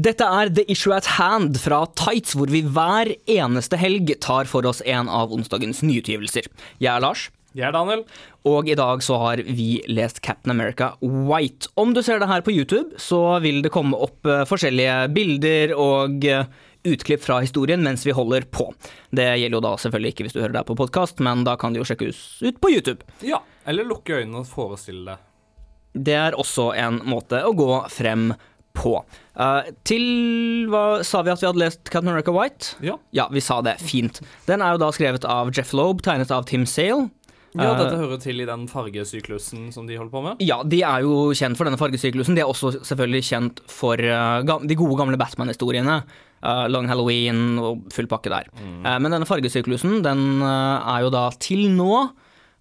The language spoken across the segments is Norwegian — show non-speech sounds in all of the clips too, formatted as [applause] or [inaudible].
Dette er The Issue at Hand fra Tights, hvor vi hver eneste helg tar for oss en av onsdagens nyutgivelser. Jeg er Lars. Jeg er Daniel. Og i dag så har vi lest Captain America White. Om du ser det her på YouTube, så vil det komme opp uh, forskjellige bilder og uh, utklipp fra historien mens vi holder på. Det gjelder jo da selvfølgelig ikke hvis du hører det på podkast, men da kan du jo sjekkes ut på YouTube. Ja, eller lukke øynene og forestille det. Det er også en måte å gå frem på. Uh, til hva sa vi at vi hadde lest Captain America White? Ja. Ja, vi sa det. Fint. Den er jo da skrevet av Jeff Loeb, tegnet av Tim Sale. Ja, Uh, dette hører til i den fargesyklusen som de holder på med. Ja, de er jo kjent for denne fargesyklusen. De er også selvfølgelig kjent for uh, de gode gamle Batman-historiene. Uh, Long Halloween og full pakke der. Uh, men denne fargesyklusen, den er jo da til nå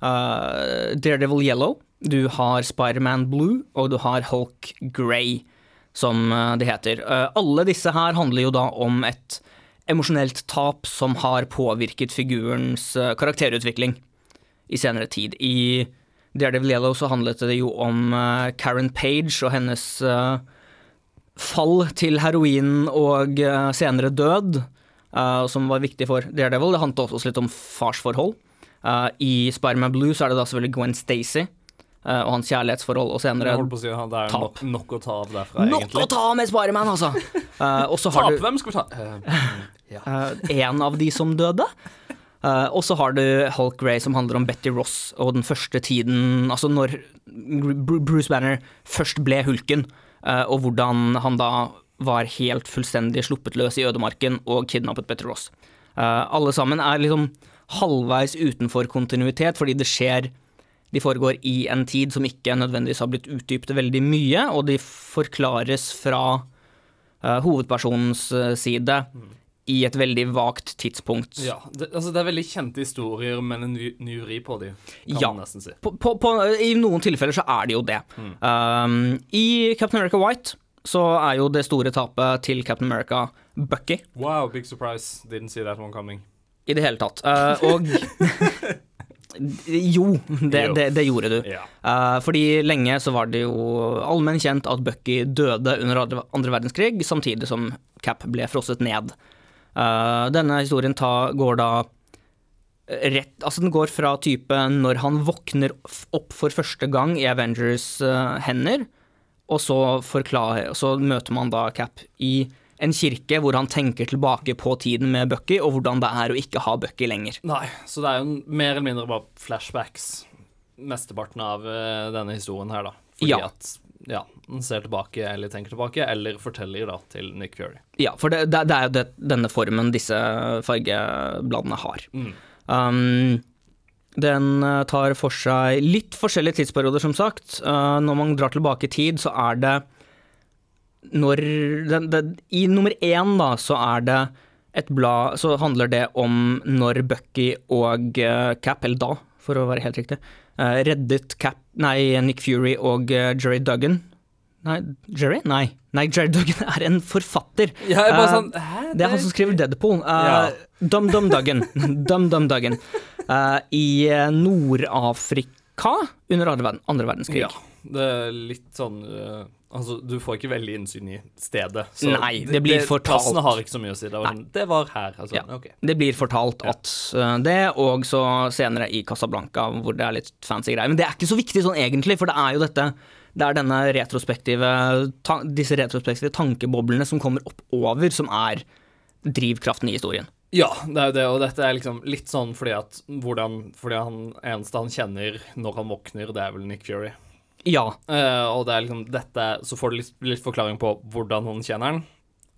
Daredevil Yellow, du har Spiderman Blue, og du har Hulk Grey, som uh, det heter. Uh, alle disse her handler jo da om et emosjonelt tap som har påvirket figurens uh, karakterutvikling i senere tid. I Daredevil Yellow så handlet det jo om eh, Karen Page og hennes eh, fall til heroin og eh, senere død, eh, som var viktig for Daredevil. Det handlet også litt om farsforhold. Eh, I Spiderman Blue så er det da selvfølgelig Gwen Stacy eh, og hans kjærlighetsforhold, og senere si Det er Tap. nok, nok å ta av derfra, Nok egentlig. å ta av med Spiderman, altså! uh, [laughs] og så har Tap, du hvem skal vi ta? Uh, ja. uh, en av de som døde. Uh, og så har du Hulk Grey, som handler om Betty Ross og den første tiden Altså når Bruce Banner først ble hulken, eh, og hvordan han da var helt fullstendig sluppet løs i ødemarken og kidnappet Betty Ross. Eh, alle sammen er liksom halvveis utenfor kontinuitet, fordi det skjer De foregår i en tid som ikke nødvendigvis har blitt utdypet veldig mye, og de forklares fra uh, hovedpersonens side side i et veldig vagt tidspunkt. Ja, det, altså det er veldig kjente historier, men en ny, ny vri på de, kan Ja. man nesten si. På, på, på, I noen tilfeller så er det jo det. Um, I Captain America White så er jo det store tapet til Captain America Bucky Wow, big surprise. Didn't see that one coming. i det hele tatt. Uh, og [laughs] Jo, det, Jo. det, det gjorde du. Ja. Uh, fordi lenge så var det jo allmenn kjent at Bucky døde under andre- verdenskrig, samtidig som Cap ble frosset ned. Uh, denne historien ta, går da rett Altså den går fra type når han våkner opp for første gang i Avengers uh, hender, og så, forklarer, så møter man da Cap i en kirke hvor han tenker tilbake på tiden med Bucky, og hvordan det er å ikke ha Bucky lenger. Nei, så det er jo mer eller mindre bare flashbacks, mesteparten av eh, denne historien her, da. Fordi Ja. at ja, han ser tilbake, eller tenker tilbake, eller forteller da til Nick Fury. Ja, for det, det, det er jo det, denne formen disse fargebladene har. Mm. Um, den eh, tar for seg litt forskjellige tidsperioder, som sagt. Uh, når man drar tilbake i tid, så er det når den, den, I nummer én, da, så er det et blad Så handler det om når Bucky og uh, Cap, eller da, for å være helt riktig, uh, reddet Cap Nei, Nick Fury og uh, Jerry Duggan. Nei, Jerry? Nei. Nei, Jerry Duggan er en forfatter. Ja, jeg bare sånn Hæ? det er han som skriver Deadpool. Uh, Ja. Dum Dum Duggan. [laughs] Dum Dum Duggan. I Nord-Afrika under andre verdenskrig. Ja, det er litt sånn uh, Altså, du får ikke veldig innsyn i stedet. Nei, det blir fortalt. Plassene har ikke så mye å si. Det var, det var her, altså. Ja. Okay. Det blir fortalt at uh, det, og så senere i Casablanca, hvor det er litt fancy greier. Men det er ikke så viktig sånn egentlig, for det er jo dette det er denne retrospektive, disse retrospektive tankeboblene som kommer opp over, som er drivkraften i historien. Ja, det er jo det, og dette er liksom litt sånn fordi at hvordan Fordi han eneste han kjenner når han våkner, det er vel Nick Fury. Ja. Eh, og det er liksom dette Så får du litt, litt forklaring på hvordan han kjenner han.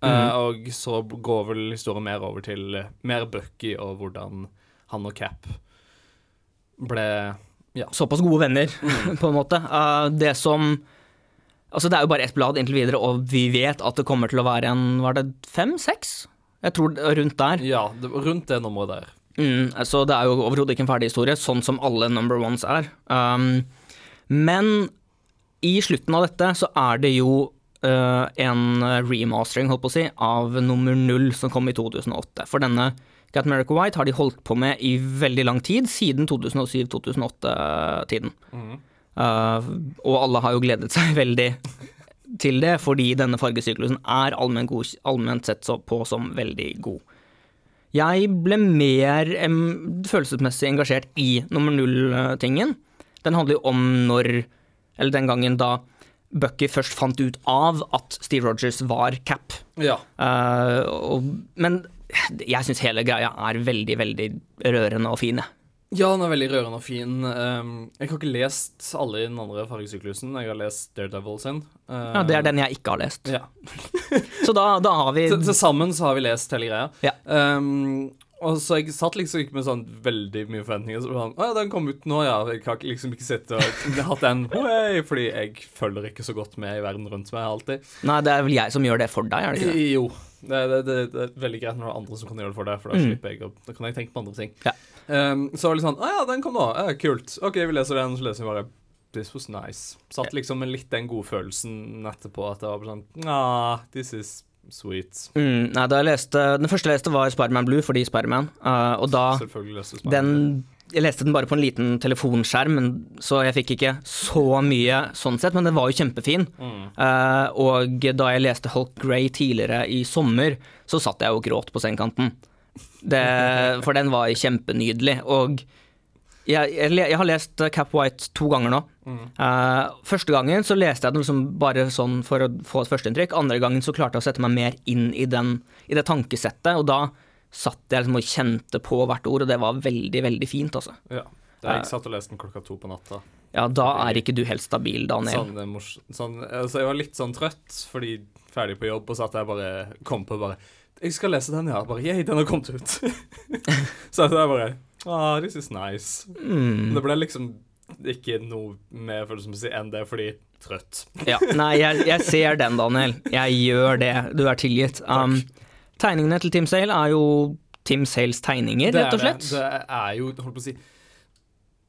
Mm. Og så går vel historien mer over til eh, mer Bucky og hvordan han og Cap ble såpass gode venner, [laughs] på en måte. Det som Altså, det er jo bare ett blad inntil videre, og vi vet at det kommer til å være en Var det fem? Seks? Jeg tror rundt der. Ja, det, rundt det nummeret der. Mm, så det er jo overhodet ikke en ferdig historie, sånn som alle number ones er. Um, men i slutten av dette så er det jo uh, en remastering, holdt på å si, av nummer null som kom i 2008. For denne Cat America White har de holdt på med i veldig lang tid, siden 2007-2008-tiden. Uh, og alle har jo gledet seg [laughs] veldig til det, fordi denne fargesyklusen er allment, god, allment sett så på som veldig god. Jeg ble mer em, følelsesmessig engasjert i nummer null-tingen. Den handler jo om når, eller den gangen da Bucky først fant ut av at Steve Rogers var Cap. Ja. Uh, og, men jeg syns hele greia er veldig, veldig rørende og fin. jeg. Ja, den er veldig rørende og fin. Um, jeg har ikke lest alle i den andre fargesyklusen. Jeg har lest Daredevil sin. Ja, det er den jeg ikke har lest. Ja. [laughs] Så da, da har vi til sammen så har vi lest hele greia. Ja. Um, og så jeg satt liksom ikke med sånn veldig mye forventninger. Så sånn, Å den kom ut nå, ja. Jeg har liksom ikke sittet og hatt den Hoi, fordi jeg følger ikke så godt med i verden rundt meg alltid. Nei, det er vel jeg som gjør det for deg, er det ikke det? Jo. Det, det, det, det er veldig greit når det er andre som kan gjøre det for deg, for da Mm. slipper jeg å Da kan jeg tenke på andre ting. Ja. Um, så var det litt sånn Å ja, den kom nå. Ja, kult. OK, vi leser den. Så leser vi bare This was nice. Satt liksom med litt den godfølelsen etterpå at det var sånn Ah, this is sweet. Mm, nei, da jeg leste, den første jeg leste var Spiderman Blue fordi Spiderman, uh, og da leste den jeg leste den bare på en liten telefonskjerm, men- så jeg fikk ikke så mye sånn sett, men den var jo kjempefin. Mm. Uh, og da jeg leste Hulk Grey tidligere i sommer, så satt jeg og gråt på sengekanten. Det, for den var kjempenydelig. Og jeg, jeg, jeg har lest eh, Cap White to ganger nå. Eh, første gangen så leste jeg den liksom bare sånn for å få et førsteinntrykk. Andre gangen så klarte jeg å sette meg mer inn i, den, i det tankesettet, og da satt jeg liksom og kjente på hvert ord, og det var veldig, veldig fint, altså. Ja. Da jeg satt og leste den klokka to på natta. Ja, da er ikke du helt stabil, Daniel. Sånn, sånn, altså jeg var litt sånn trøtt fordi ferdig på jobb, og at jeg bare kom på bare Jeg skal lese den, ja. Bare yeah, den har kommet ut. [laughs] så jeg bare Ah, this is nice. Mm. Men det ble liksom ikke noe mer følelsesmessig enn det, fordi trøtt. Ja, nei, jeg, jeg ser den, Daniel. Jeg gjør det. Du er tilgitt. Um, tegningene til Tim Sale er jo Tim Sales tegninger, rett og slett. Det. det er jo, holdt på å si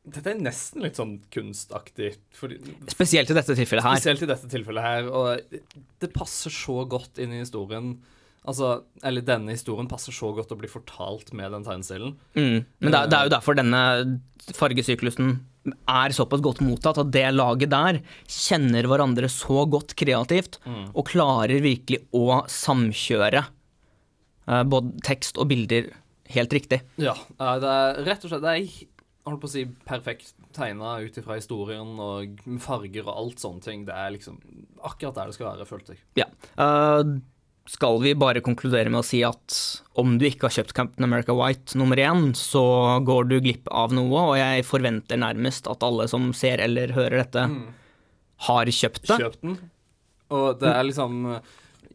Dette er nesten litt sånn kunstaktig. Fordi, Spesielt i dette tilfellet her. Spesielt i dette tilfellet her. Og det passer så godt inn i historien. Altså, eller denne historien passer så godt å bli fortalt med den tegneserien. Mm. Men det er, det er jo derfor denne fargesyklusen er såpass godt mottatt, at det laget der kjenner hverandre så godt kreativt, og klarer virkelig å samkjøre uh, både tekst og bilder helt riktig. Ja, eh, det er rett og slett Det er holdt på å si perfekt tegna ut ifra historien og farger og alt sånne ting. Det er liksom akkurat der det skal være, følte jeg. Ja. Eh, skal vi bare konkludere med å si at om du ikke har kjøpt Captain America White nummer én, så går du glipp av noe, og jeg forventer nærmest at alle som ser eller hører dette, har kjøpt det. Kjøpt den. Og det er liksom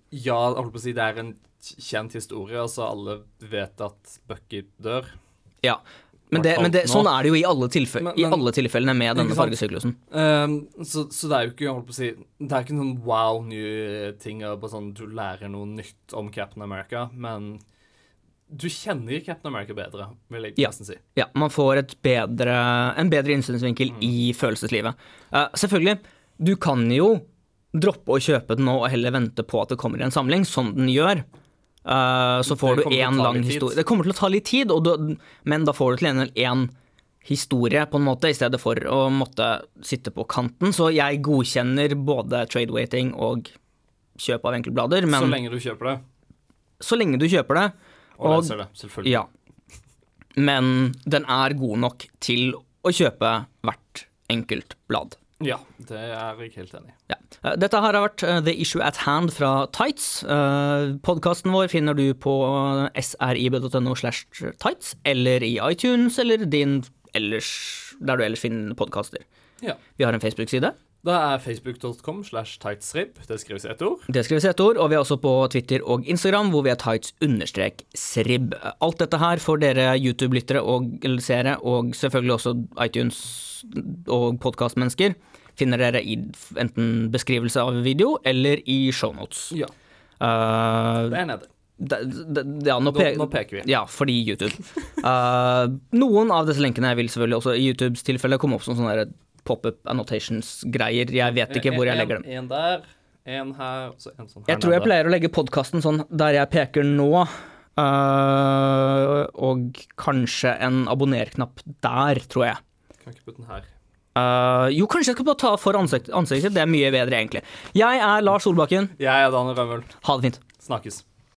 Ja, jeg holdt på å si det er en kjent historie, altså alle vet at Bucky dør. Ja. Men, det, men det, sånn er det jo i alle, tilfell, Men- i alle tilfellene med denne fargesyklusen. Um, så, så det er jo ikke holdt på å si Det er ikke noen wow new ting bare sånn du lærer noe nytt om Captain America, men du kjenner Captain America bedre, vil jeg Ja. nesten si. Ja, man får et bedre, en bedre innsynsvinkel i følelseslivet. Uh, selvfølgelig, du kan jo droppe å kjøpe den nå og heller vente på at det kommer i en samling, som den gjør. Eh, så får du én lang historie. Det kommer til å ta litt tid, du, men da får du til gjengjeld én historie, på en måte, i stedet for å måtte sitte på kanten. Så jeg godkjenner både trade waiting og kjøp av enkeltblader, men så lenge du kjøper det, så lenge du kjøper det, og, Og- leser det, selvfølgelig. ja. Men den er god nok til å kjøpe hvert enkelt blad. Ja, det er jeg helt enig i. Ja. Eh, Dette her har vært eh, The Issue at Hand fra Tights. Podkasten vår finner du på srib.no slash tights, eller i iTunes, eller din ellers, der du ellers finner podkaster. Ja. Vi har en Facebook-side. Da er facebook.com slash tightsrib. Det skrives ett ord. Det skrives ett ord, og vi er også på Twitter og Instagram, hvor vi er tights-srib. Alt dette her får dere YouTube-lyttere og seere, og selvfølgelig også iTunes og podkastmennesker, finner dere i enten beskrivelse av video eller i shownotes. Ja, Uh, det er nede. Da, da, ja, nå, pe nå peker vi. ja, fordi YouTube. Uh, noen av disse linkene vil selvfølgelig også i YouTubes tilfelle komme opp som sånne der pop-up annotations-greier. Jeg vet ikke hvor jeg legger dem. En der, en her, så en sånn her Jeg tror jeg pleier å legge podkasten sånn der jeg peker nå, Uh, og kanskje en abonner-knapp der, tror jeg. Kan ikke putte den her. Uh, jo, kanskje jeg skal bare ta for ansikt, ansiktet. Det er mye bedre, egentlig. Jeg er Lars Solbakken. Jeg er Daniel Rømmel. Ha det fint. Snakkes.